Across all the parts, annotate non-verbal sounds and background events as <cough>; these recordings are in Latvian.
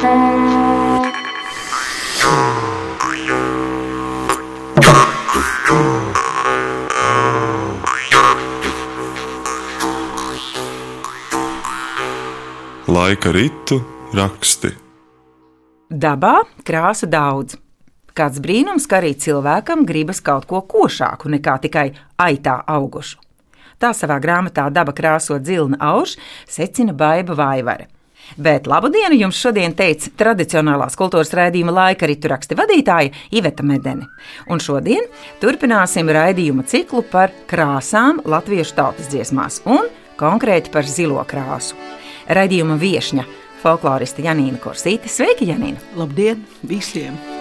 Laika ritu raksti. Dabā krāsu daudz. Kāds brīnums, ka arī cilvēkam gribas kaut ko košāku nekā tikai aitā augušu. Tā savā grāmatā Daba krāso dzilna auž secina Baiva Vaivara. Bet labu dienu jums šodien teica tradicionālās kultūras raidījuma laika ritu raksta vadītāja Iveta Medene. Un šodien turpināsim raidījuma ciklu par krāsām latviešu tautas dziesmās un konkrēti par zilo krāsu. Raidījuma viesņa folkloriste Janīna Korsīte. Sveika, Janīna! Labdien visiem!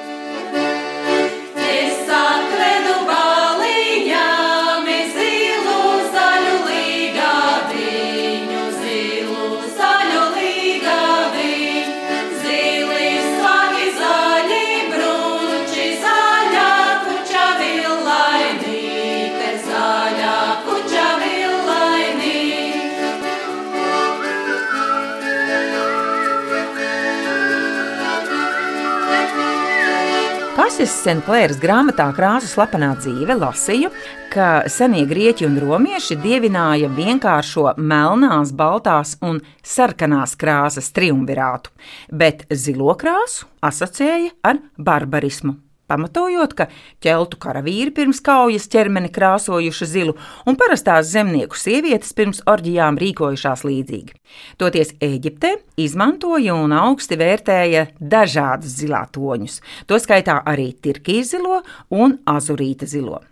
Kasis Senklēras grāmatā Krāsu slepenā dzīve lasīju, ka senie grieķi un romieši dievināja vienkāršo melnās, baltās un sarkanās krāsas triumvirātu, bet zilo krāsu asociēja ar barbarismu. Pamatojot, ka ķeltu karavīri pirms kaujas ķermeni krāsojuši zilu, un parastās zemnieku sievietes pirms orģijām rīkojušās līdzīgi. Toties Eģiptē izmantoja un augsti vērtēja dažādus zilā toņus, toskaitā arī tirkīs zilo un azurīta zilo.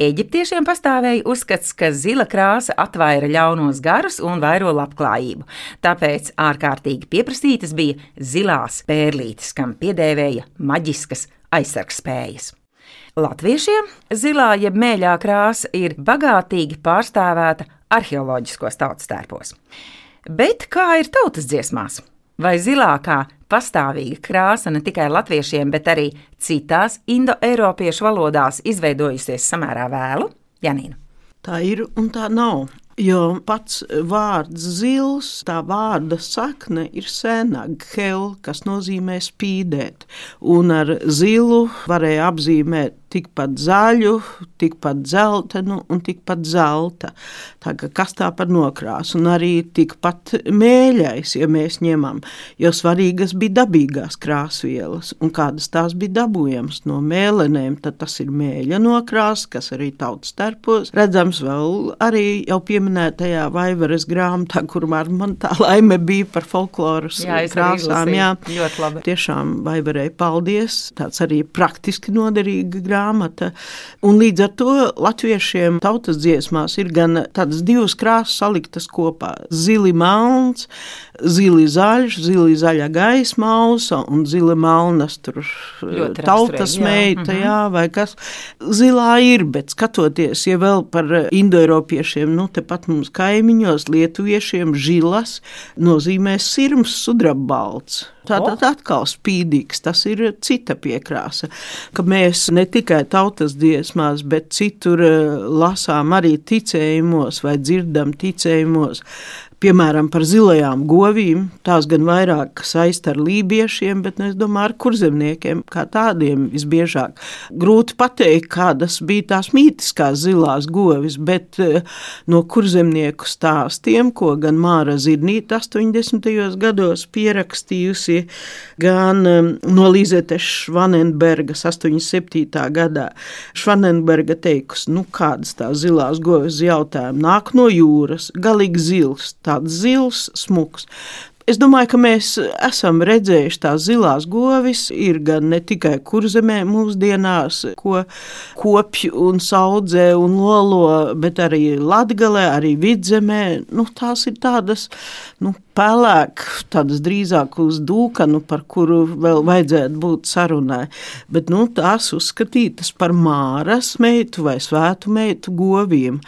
Eģiptiešiem pastāvēja uzskats, ka zila krāsa atvaira ļaunos garus un vairo labklājību, tāpēc ārkārtīgi pieprasītas bija zilās pērlītes, kam piedēvēja maģiskas aizsargspējas. Latviešiem zilā jeb mēļā krāsa ir bagātīgi pārstāvēta arheoloģiskos tautas tērpos. Bet kā ir tautas dziesmās? Vai zilā kā pastāvīga krāsa ne tikai latviešiem, bet arī citās indoeiropiešu valodās izveidojusies samērā vēlu? Janīna. Tā ir un tā nav. Jo pats vārds zils, tā vārda sakne ir sena, gel, kas nozīmē spīdēt. Un ar zilu varēja apzīmēt tikpat zaļu, tikpat dzeltenu un tikpat zelta. Tā kā kas tā par nokrāsu, un arī tikpat mēļais, ja mēs ņemam, jo svarīgas bija dabīgās krāsvielas, un kādas tās bija dabūjamas no mēlenēm, tad tas ir mēļa nokrāsa, kas arī tautas starpos redzams vēl arī jau pieminētajā Vaivaras grāmatā, kur man tā laime bija par folkloras Jā, krāsām. Jā, Ļoti labi. Tiešām Vaivarai paldies, tāds arī praktiski noderīga grāmata. Un līdz ar to latviešiem tautas dziesmās ir gan tādas divas krāsas saliktas kopā - zili melns, zili zaļš, zili zaļa gaisa mausa un zili melnas tur Ļoti tautas raksturīgi, jā. meita, jā, vai kas. Zilā ir, bet skatoties, ja vēl par indoeiropiešiem, nu tepat mums kaimiņos, lietuviešiem, žilas nozīmē sirms sudrabbalts. Tātad atkal spīdīgs, tas ir cita piekrāsa. Ka mēs ne tikai tautas dziesmās, bet citur eh, lasām arī ticējumos vai dzirdam ticējumos. Piemēram, par zilajām govīm. Tās gan vairāk saista ar lībiešiem, bet nu, es domāju, ar kurzemniekiem kā tādiem visbiežāk. Grūti pateikt, kādas bija tās mītiskās zilās govis, bet eh, no kurzemnieku stāstiem, ko gan Māra Zirnīta 80. gados pierakstījusi, gan eh, no Līzetes Švanenbergas 87. gadā. Švanenberga teikusi, nu kādas tās zilās govis jautājumi nāk no jūras, galīgi zils, tāds zils, smuks. Es domāju, ka mēs esam redzējuši tās zilās govis, ir gan ne tikai kurzemē mūsdienās, ko kopj un saudzē un lolo, bet arī latgalē, arī vidzemē. Nu, tās ir tādas, nu, pelēk, tādas drīzāk uz dūkanu, par kuru vēl vajadzētu būt sarunai. Bet, nu, tās uzskatītas par māras meitu vai svētu meitu govīm.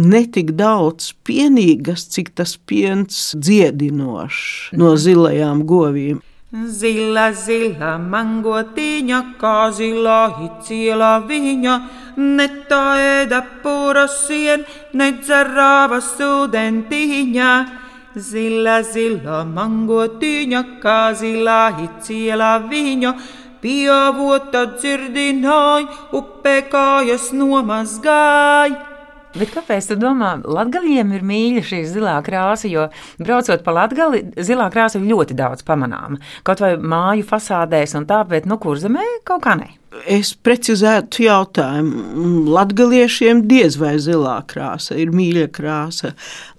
Netik daudz pienīgas, cik tas piens dziedinošs no zilajām govīm. Zila, zila, mangotiņa, kā zila, iciela viņa, ne tā ēda purosien, ne dzerāva studentiņa. Zila, zila mangotiņa, kā zilā iciela viņa. Pieavota dzirdināja, upē kājas nomazgāja. Bet kāpēc tu domā, latgaļiem ir mīļa šī zilā krāsa? Jo braucot pa latgali, zilā krāsa ir ļoti daudz pamanāma. Kaut vai māju fasādēs un tā, bet nu kur zemē kaut kā ne. Es precizētu jautājumu. Latgaliešiem diez vai zilā krāsa ir mīļa krāsa.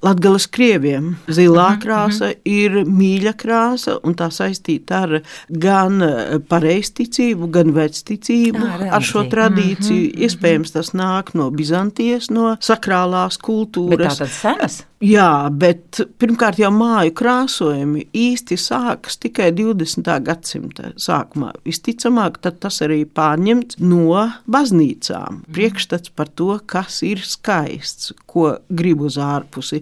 Latgales krieviem zilā Mhm, krāsa ir mīļa krāsa, un tā saistīta ar gan pareizticību, gan vecticību, Ā, ar šo tradīciju. Iespējams, tas nāk no Bizantijas, no sakrālās Bet tā kultūras. senas. Jā, bet pirmkārt jau māju krāsojumi īsti sākas tikai 20. gadsimta sākumā. Visticamāk, tad tas arī pārņemts no baznīcām. Priekšstats par to, kas ir skaists, ko grib uz ārpusi.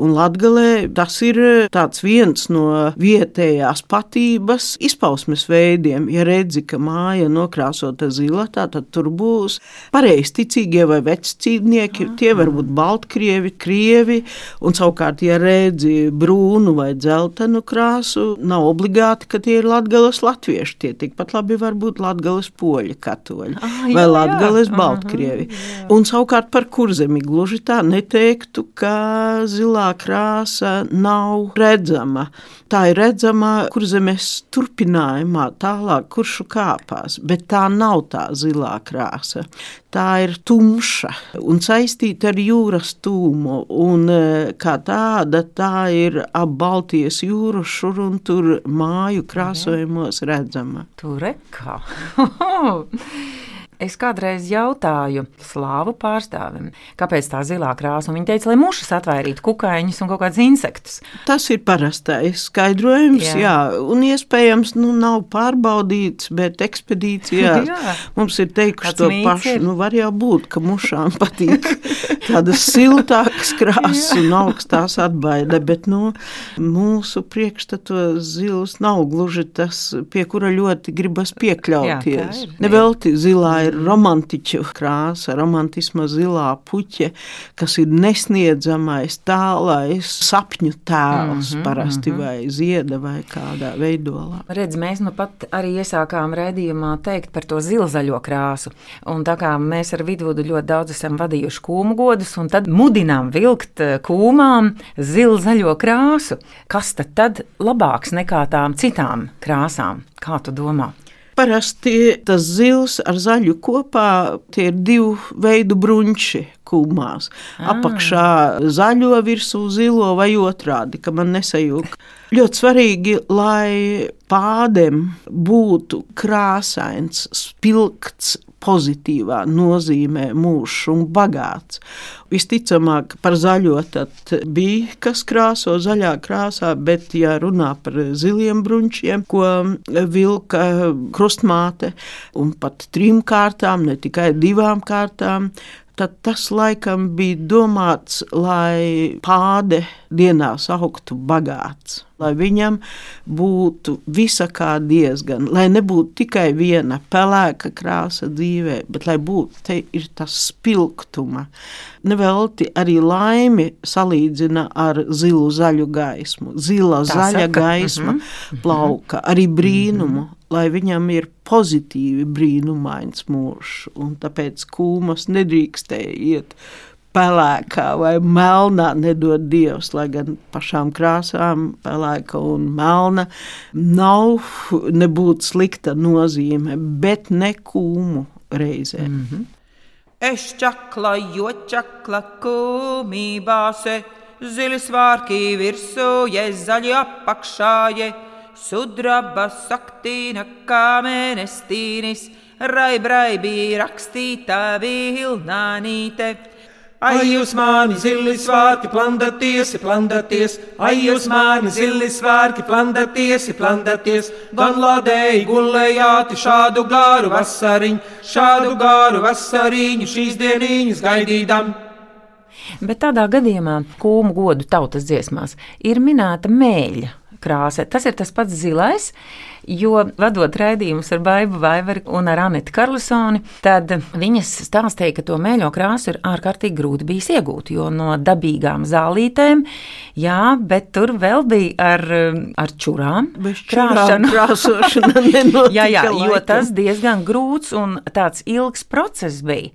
Un Latgalē tas ir tāds viens no vietējās patības izpausmes veidiem. Ja redzi, ka māja nokrāsota zila, tā, tad tur būs pareizticīgie vai vecīdnieki, tie var būt baltkrievi, krievi, Un savukārt, ja redzi brūnu vai dzeltenu krāsu, nav obligāti, ka tie ir latgales latvieši. Tie tikpat labi var būt latgales poļi katoļi Ah, vai jā, jā. latgales Aha, baltkrievi. Un savukārt par kurzemi gluži tā neteiktu, ka zilā krāsa nav redzama. Tā ir redzama kurzemes turpinājumā, tālāk kuršu kāpās, bet tā nav tā zilā krāsa. Tā ir tumša un saistīta ar jūras tūmu. Un, e, kā tāda, tā ir ap Baltijas jūru šur un tur māju krāsojumos redzama. Tur rekā. <laughs> Es kādreiz jautāju slāvu pārstāvim, kāpēc tā zilā krāsa. un Viņa teica, lai mušas atvairītu kukaiņus un kaut kādus insektus. Tas ir parastais skaidrojums, Jā. jā, un iespējams, nu, nav pārbaudīts, bet ekspedīcijā <laughs> Jā. mums ir teikuši Tāds to pašu. ir. Nu, var jau būt, ka mušām patīk <laughs> tādas siltākas krāsas un augstās atbaida, bet nu, mūsu priekšstatos zils nav gluži tas, pie kura ļoti gribas piekļauties. Jā. Nevelti zilā ir romantiķu krāsa, romantisma zilā puķe, kas ir nesniedzamais, tālais sapņu tēls Mhm, parasti vai zieda vai kādā veidolā. Redz, mēs nu pat arī iesākām redzējumā teikt par to zilzaļo krāsu. Un tā kā mēs ar Vidvudu ļoti daudz esam vadījuši kūmu godus, un tad mudinām vilkt eh, kūmām zilzaļo krāsu, kas tad, tad labāks nekā tām citām krāsām? Kā tu domā? Parasti tas zils ar zaļu kopā tie ir divu veidu bruņši kūmās. Apakšā zaļo virsū zilo vai otrādi, ka man nesajūg. Ļoti svarīgi, lai pādem būtu krāsains, spilgts, pozitīvā nozīmē mūžs un bagāts. Visticamāk, par zaļo tad bija kas krāso zaļā krāsā, bet, ja runā par ziliem bruņķiem, ko vilka krustmāte un pat trim kārtām, ne tikai divām kārtām, tad tas laikam bija domāts, lai pāde dienās augtu bagāts, lai viņam būtu visa kā diezgan, lai nebūtu tikai viena pelēka krāsa dzīvē, bet lai būtu te ir tas spilgtuma. Nevelti arī laimi salīdzina ar zilu zaļu gaismu. Zila Tā zaļa saka. gaisma plauka, arī brīnumu, lai viņam ir pozitīvi brīnumains mūžs, un tāpēc kūmas nedrīkstēja iet pelēkā vai melnā, nedod Dievs, lai gan pašām krāsām, pelēka un melna, nav nebūtu slikta nozīme, bet ne kūmu reizē. Mm. Es čakla, jo čakla kumībāse, zilis vārkī virsū, je zaļi apakšā, je sudraba saktīna kā mēnestīnis, raibrai bija rakstīta vilnānīte. Ai, jūs mani zili svārki, plandaties, plandaties, ai, jūs mani zili svārki, plandaties, plandaties, gan lādēji gulējāti šādu gāru vasariņu, šādu gāru vasariņu šīs dieniņas gaidīdam. Bet tādā gadījumā kūmu godu tautas dziesmās ir minēta mēļa. krāsa. Tas ir tas pats zilais, jo vadot raidījumus ar Baibu Vaivaru un ar Anētu Karlusoni, tad viņas stāstīja, ka to mēļo krāsu ir ārkārtīgi grūti bijis iegūt, jo no dabīgām zālītēm, jā, bet tur vēl bija ar, ar čurām. Čurām krāsošana <laughs> jā, jā, jo laikam. tas diezgan grūts un tāds ilgs process bija.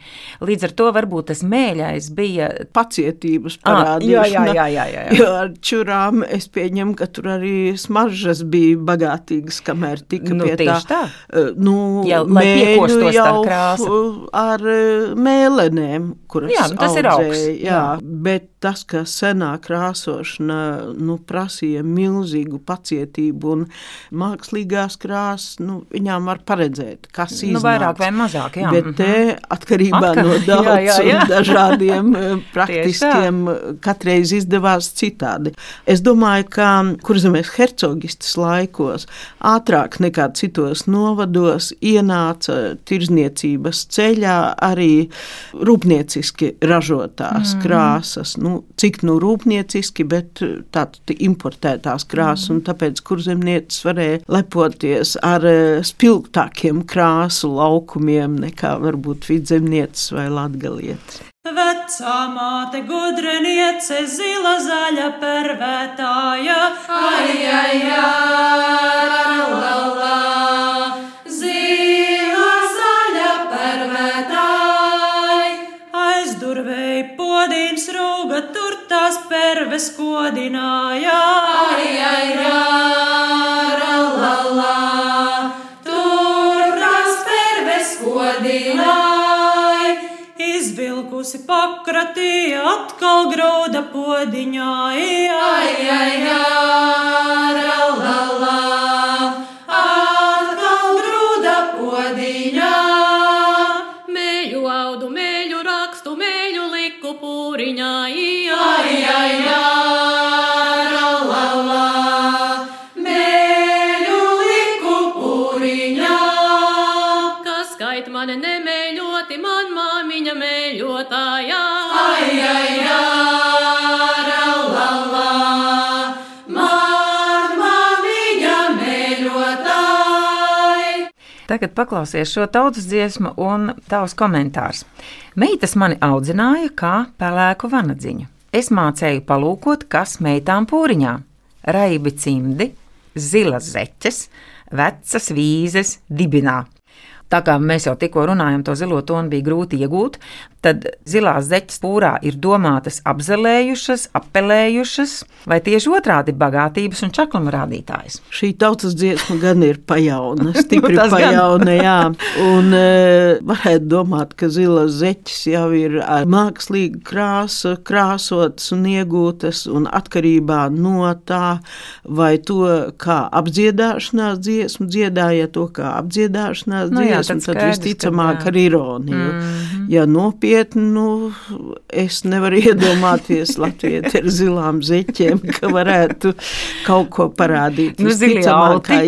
Līdz ar to varbūt tas mēļais bija pacietības parādīšana. jā, jā, jā, jā, jā. Jo ar čurām es pieņemu, ka tur arī smaržas bija bagātīgas, kamēr tika Nu, pie tieši tā. Eh, Nu, Jā, lai piekostos tā jau krāsa. f- Ar eh, mēlenēm, kuras Jā, nu, tas ir audzēja, augs, Jā, jā. bet tas, ka senā krāsošana nu, prasīja milzīgu pacietību un mākslīgās krāsas, nu, viņām var paredzēt, kas Nu, iznāks. vairāk vai mazāk, jā. Bet Mhm. te atkarībā Atkal- no <laughs> jā, daudz jā, jā. <laughs> un dažādiem eh, praktiskiem katreiz izdevās citādi. Es domāju, ka kurzemēs hercogistas laikos ātrāk nekā citos novados ienāca tirzniecības ceļā arī rūpnieciski ražotās mm. krāsas. Nu, cik nu rūpnieciski, bet tātad importētās krāsas, mm. un tāpēc kurzemniecis varēja lepoties ar eh, spilgtākiem krāsu laukumiem nekā varbūt vidzemniecis vai latgalietis. Vecā māte gudriniece, zila zaļa pervētāja, Ai, ai, ai, la, la, zila podīns rūga, tur tās perves kodināja. Ai, ai, ai, la, la, tur tās perves kodināji. Izvilkusi pakratīja, atkal grauda podiņā. Tagad paklausies šo tautas dziesmu un tavs komentārs. Meitas mani audzināja kā pelēku vanadziņu. Es mācēju palūkot, kas meitām pūriņā - raibi cimdi, zilas zeķes, vecas vīzes dibinā. Tā kā mēs jau tikko runājām, to zilo tonu bija grūti iegūt, tad zilās zeķes pūrā ir domātas apzelējušas, apelējušas, vai tieši otrādi - bagātības un čakluma rādītājs. Šī tautas dziesma gan ir pajauna, <laughs> stipri Nu, pajauna, jā. <laughs> Un e, varētu domāt, ka zilas zeķis jau ir ar mākslīgu krāsu, krāsotas un iegūtas, un atkarībā no tā, vai to kā apdziedāšanās dziesmu dziedāja to kā apdziedāšanās Nu jā, dziesmu, tad tad skaidrs, visticamāk ka ar ironiju. Mm. Ja nopietni, nu, es nevaru iedomāties <laughs> Latviju ar zilām zeķiem, ka varētu kaut ko parādīt. Nu, zilie auti,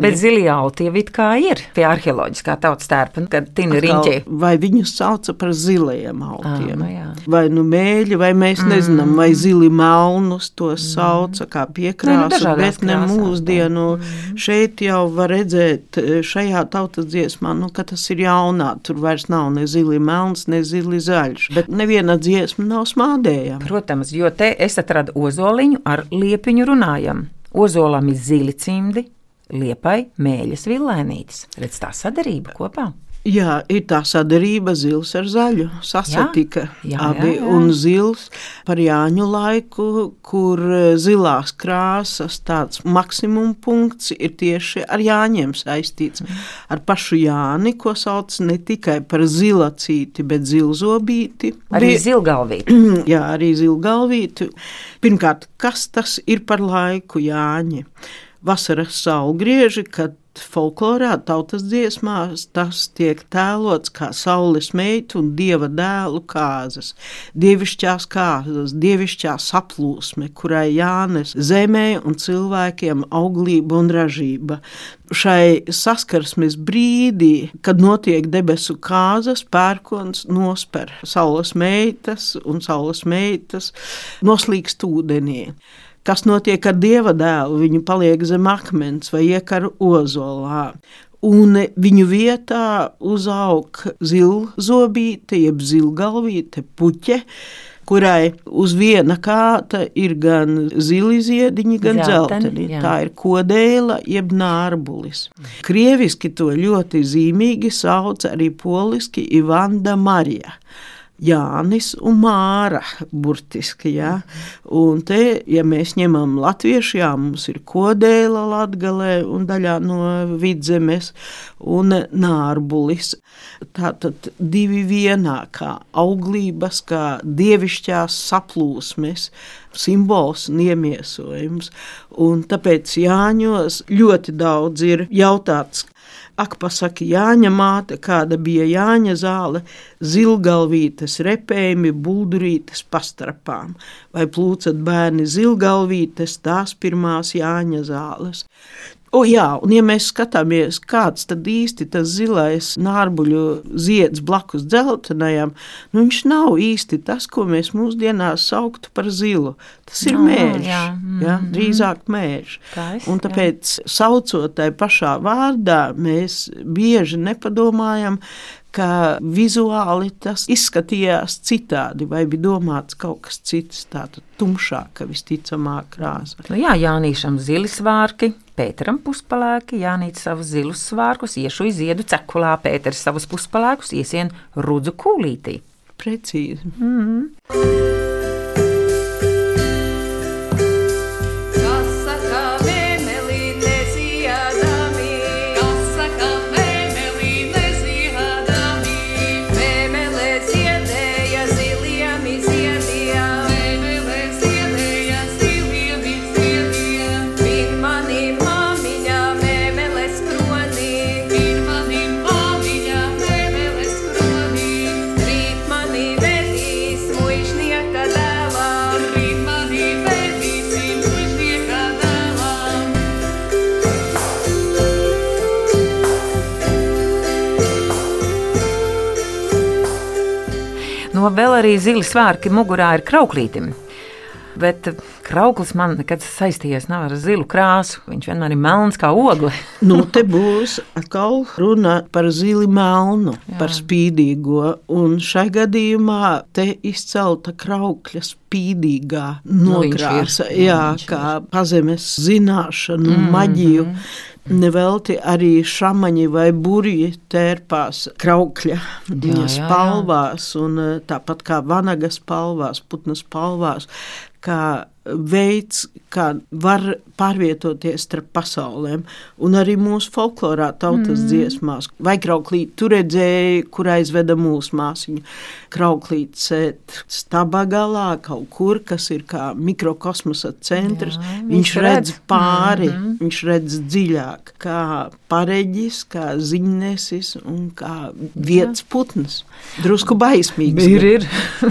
bet zilie auti jau it kā ir pie arheoloģiskā tautas tērpa, kad tina. Atkal, Vai viņus sauca par zilajiem autiem? nu jā. vai nu mēļi, vai mēs mm. nezinām, vai zili melnus to sauca kā piekrāsu, dažādās bet ne mūsdienu. Mm. Šeit jau var redzēt e, šajā tautas dziesmā, nu, ka tas ir jaunā. Tur vairs nav ne zili melns, ne zili zaļš. Bet neviena dziesma nav smādējama. Protams, jo te es atradu ozoliņu ar liepiņu runājam. Ozolam ir zili cimdi, liepai mēļas villainītes. Redz tā sadarība kopā. Jā, ir tā sadarība zils ar zaļu. Sasatika Jā, jā, abi. jā, jā. Un zils par Jāņu laiku, kur e, zilās krāsas tāds maksimum punkts ir tieši ar Jāņiem saistīts. Mm. Ar pašu Jāni, ko sauc ne tikai par zilacīti, bet zilzobīti. Arī Bija- zilgalvī. <clears throat> Jā, arī zilgalvīti. Pirmkārt, kas tas ir par laiku Jāņi? Vasaras saulgrieži, kad folklorā, tautas dziesmās, tas tiek tēlots kā saules meitu un dieva dēlu kāzas. Dievišķās kāzas, dievišķā saplūsme, kurai jānes zemē un cilvēkiem auglība un ražība. Šai saskarsmes brīdī, kad notiek debesu kāzas, pērkons nosper saules meitas un saules meitas noslīkst ūdenī. Kas notiek ar dieva dēlu? Viņu paliek zem akmens vai iekar ozolā. Un viņu vietā uzaug zilzobīte, jeb zilgalvīte, puķe, kurai uz viena kāta ir gan zili ziediņi, gan jā. Tā ir kodēla, jeb nārbulis. Krieviski to ļoti zīmīgi sauc arī poliski Ivanda Marija. Jānis un Māra, burtiski. Ja? Un te, ja mēs ņemam latviešu, jā, mums ir kodēla latgalē un daļā no vidzemes un nārbulis. Tātad divi vienā, kā auglības, kā dievišķās saplūsmes simbols un iemiesojums. Un tāpēc Jāņos ļoti daudz ir jautāts, Ak, pasaki, Jāņa māte, kāda bija Jāņa zāle, zilgalvītes repējumi, buldurītes pastarpām, vai plūcat bērni zilgalvītes, tās pirmās Jāņa zāles. O, jā, un ja mēs skatāmies, kāds tad īsti tas zilais nārbuļu zieds blakus dzeltenajam, nu viņš nav īsti tas, ko mēs mūsdienās sauktu par zilu. Tas ir Ah, mērķis, jā, ja, mhm. drīzāk mērķis. Skaisti, Un tāpēc, saucot tai pašā vārdā, mēs bieži nepadomājam, ka vizuāli tas izskatījās citādi, vai bija domāts kaut kas cits, tāds tumšāka, visticamāk, krāsa. Nu jā, Jānīšam zilis svārki, Pēteram puspalēki, Jānīts savus zilus svārkus, iešu ziedu cekulā, Pēters savus puspalēkus iesien rudzu kūlītī. Precīzi. Kas No vēl arī zili svārki mugurā ir krauklītim. Bet krauklis man nekad saistījies nav ar zilu krāsu. Viņš vienmēr ir melns kā ogle. <laughs> Nu, te būs atkal runa par zili melnu, Jā. par spīdīgo. Un šai gadījumā te izcelta kraukļa spīdīgā Nu, nokrāsa. Jā, Jā, kā pazemes zināšanu, mm -hmm. maģiju. Nevelti arī šāmaņi vai burji tērpās kraukļa Jā, jā, jā. spalvās, un eh, tāpat kā vanaga spalvās, putna spalvās, kā veids, kā var pārvietoties starp pasaulēm. Un arī mūsu folklorā, tautas mm. dziesmās, vai krauklīt, tur redzēja, kur aizveda mūsu māsiņu. Krauklīt sēt staba galā kaut kur, kas ir kā mikrokosmosa centrs. Jā, viņš viņš redz redz. pāri, mm -hmm. viņš redz dziļāk, kā pareģis, kā ziņnesis un kā vietas putns. Drusku baismīgs. ir, ir.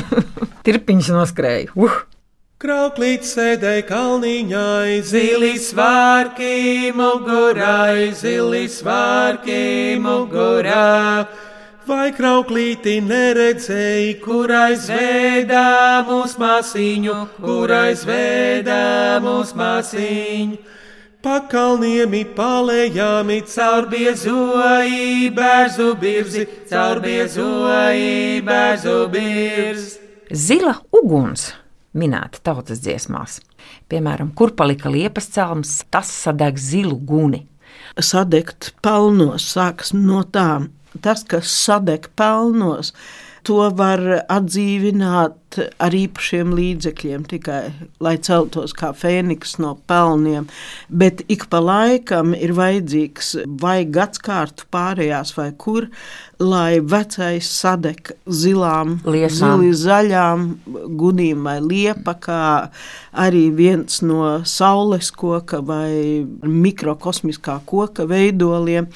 <laughs> Tirpiņš noskrēja. Uh! Krauklīt sēdēja kalniņai, zili svārki mugurai, zili svārki mugurā. Vai krauklīti neredzēja, kur aizveda mūsu māsīņu, kur aizveda mūsu māsīņu? Pakalniemi palējāmi caur biezoji bērzu birzi, caur biezoji bērzu birzi. Zila uguns minēta tautas dziesmās. Piemēram, kur palika liepas celms, tas sadeg zilu guni. sadegt pelnos, sākas no tā. Tas, kas sadeg pelnos, to var atdzīvināt ar īpašiem līdzekļiem, tikai lai celtos kā fēniks no pelniem. Bet ik pa laikam ir vajadzīgs vai gadskārtu pārējās, vai kur, lai vecais sadeg zilām, zili zaļām gunīm vai liepa, kā arī viens no saules koka vai mikrokosmiskā koka veidoliem.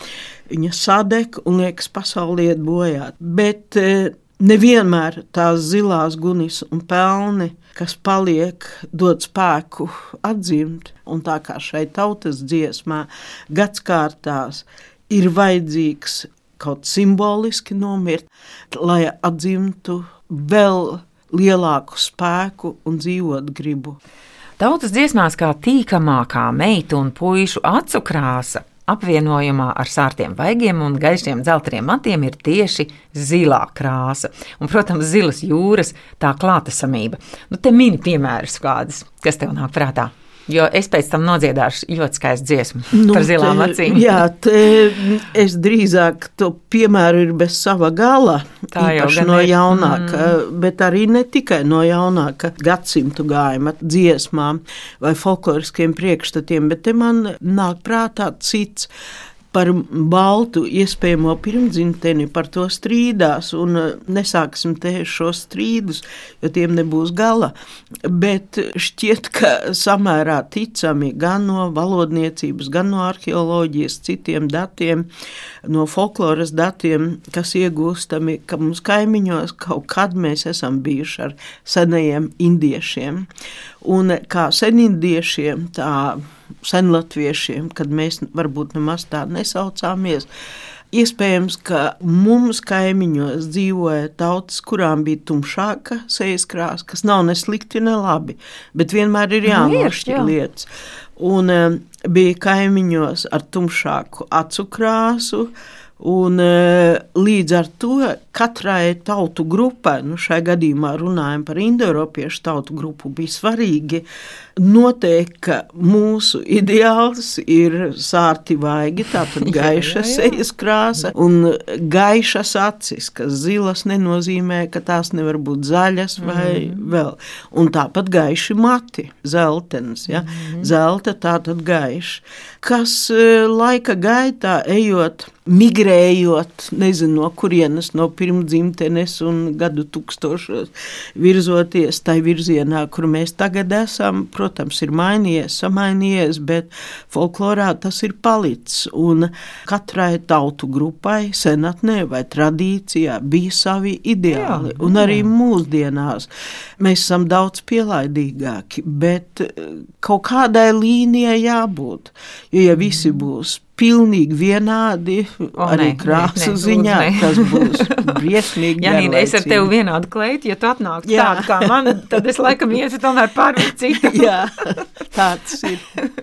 Viņa sadeg un liekas pasaulē iet bojā. Bet eh, nevienmēr tās zilās gunis un pelni, kas paliek, dod spēku atdzimt. Un tā kā šai tautas dziesmā gadskārtās ir vajadzīgs kaut simboliski nomirt, lai atzimtu vēl lielāku spēku un dzīvot gribu. Tautas dziesmās kā tīkamākā meitu un puīšu acu krāsa. Apvienojumā ar sārtiem vaigiem un gaišiem dzelteniem matiem ir tieši zilā krāsa. Un, protams, zilas jūras tā klātesamība. Nu, te mini piemērus kādas, kas tev nāk prātā. Jo es pēc tam nodziedāšu ļoti skaistu dziesmu nu, par zilām te- acīm. Jā, te es drīzāk to piemēru ir bez sava gala. Tā jau gan no ir. jaunāka, mm. bet arī ne tikai no jaunāka gadsimtu gājuma dziesmām vai folkloriskiem priekšstatiem, bet te man nāk prātā cits. Par baltu iespējamo pirmdzimteni, par to strīdās, un eh, nesāksim te šos strīdus, jo tiem nebūs gala. Bet šķiet, ka samērā ticami gan no valodniecības, gan no arheoloģijas, citiem datiem, no folkloras datiem, kas iegūstami, ka mums kaimiņos kaut kad mēs esam bijuši ar senajiem indiešiem. Un kā senindiešiem, tā senlatviešiem, kad mēs varbūt nemaz tā nesaucāmies. Iespējams, ka mums kaimiņos dzīvoja tautas, kurām bija tumšāka sejas krāsa, kas nav ne slikti, ne labi, bet vienmēr ir Nu, ir, jānošķir jā. lietas. Un um, bija kaimiņos ar tumšāku acu krāsu, Un, e, līdz ar to katrai tautu grupai, nu šajā gadījumā runājam par indoeiropiešu tautu grupu, bija svarīgi noteikt, ka mūsu ideāls ir sārti vaigi, tātad <laughs> gaiša sejas krāsa un gaišas acis, kas zilas nenozīmē, ka tās nevar būt zaļas vai mm. vēl. Un tāpat gaiši mati, zeltenis, ja? mm. zelta tātad gaiša, kas e, laika gaitā ejot migrējot, nezinu, no kurienes, no pirmdzimtenes un gadu tūkstošos virzoties tai virzienā, kur mēs tagad esam. Protams, ir mainījies, samainījies, bet folklorā tas ir palicis. Un katrai tautu grupai, senatnē vai tradīcijā bija savi ideāli. Jā, un arī mūsdienās mēs esam daudz pielaidīgāki, bet kaut kādai līnijai jābūt. Jo ja visi būs pilnīgi vienādi, O, arī nē, krāsu nē, nē, ziņā. nē. Tas būs briesmīgi. <laughs> Janīna, es ar tevi vienādu kleitu, ja tu atnāktu Jā. tādu kā man, tad es laikam ietu tomēr pārāk citu. <laughs> Jā, tāds ir. <laughs>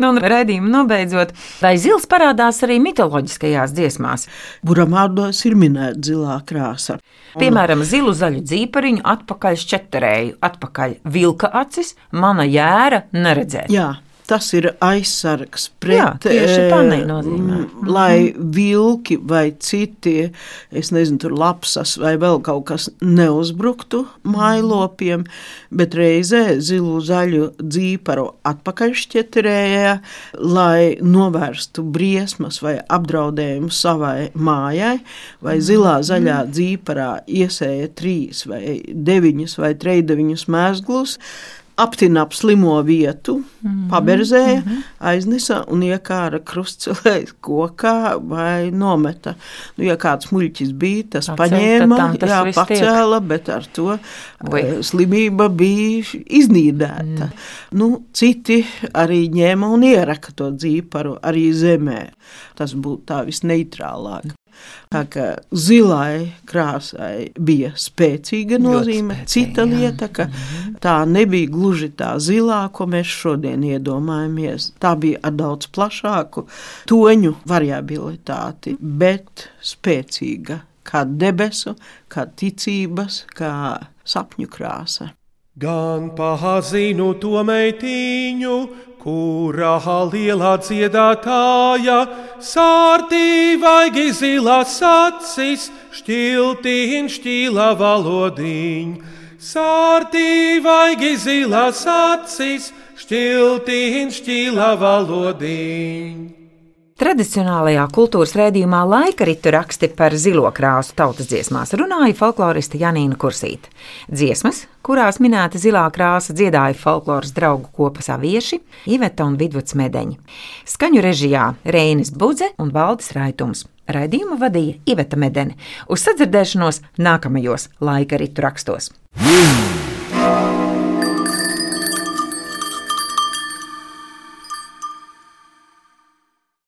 Nu, un redzējumu nobeidzot, vai zils parādās arī mitoloģiskajās dziesmās. Buramārdos ir minēta zilā krāsa. Piemēram, zilu zaļu dzīpariņu, atpakaļ šķeterēju, atpakaļ vilka acis, mana jēra neredzēt. Jā. Tas ir aizsargs pret tā eh, Lai vilki vai citi, es nezinu, tur lapsas vai vēl kaut kas neuzbruktu mailopiem, bet reizē zilu zaļu dzīparu atpakaļšķeterēja, lai novērstu briesmas vai apdraudējumu savai mājai, vai zilā zaļā dzīparā iesēja trīs vai deviņus vai trejdeviņus mēslus aptina ap slimo vietu, paberzēja, aiznesa un iekāra krustcelē <laughs> kokā vai nometa. Nu, ja kāds muļķis bija, tas Pacēla, paņēma, tas jā, viss tiek. pacēla, bet ar to Ui. eh, slimība bija iznīdēta. Nu, citi arī ņēma un ieraka to dzīparu arī zemē. Tas būtu tā visneitrālāk. Tā kā zilai krāsai bija spēcīga nozīme, spēcīga, cita jā. Mhm. lieta, ka tā nebija gluži tā zilā, ko mēs šodien iedomājamies. Tā bija ar daudz plašāku toņu variabilitāti, bet spēcīga kā debesu, kā ticības, kā sapņu krāsa. Gan pazinu to meitiņu, kurā lielā dziedātāja, sārtī vaigi zilās acis, šķiltīn šķīla valodiņ. Sārtī vaigi zilās acis, šķiltīn šķīla valodiņ. Tradicionālajā kultūras rādījumā laika ritu raksti par zilo krāsu tautas dziesmās runāja folkloriste Janīna Kursīte. Dziesmas, kurās minēta zilā krāsa, dziedāja folkloras draugu kopas avieši, Iveta un Vidvuds Medeņi. Skaņu režijā Reinis Budze un Valdis Raitums. Raidījumu vadīja Iveta Medeni. Uz sadzirdēšanos nākamajos laika ritu rakstos.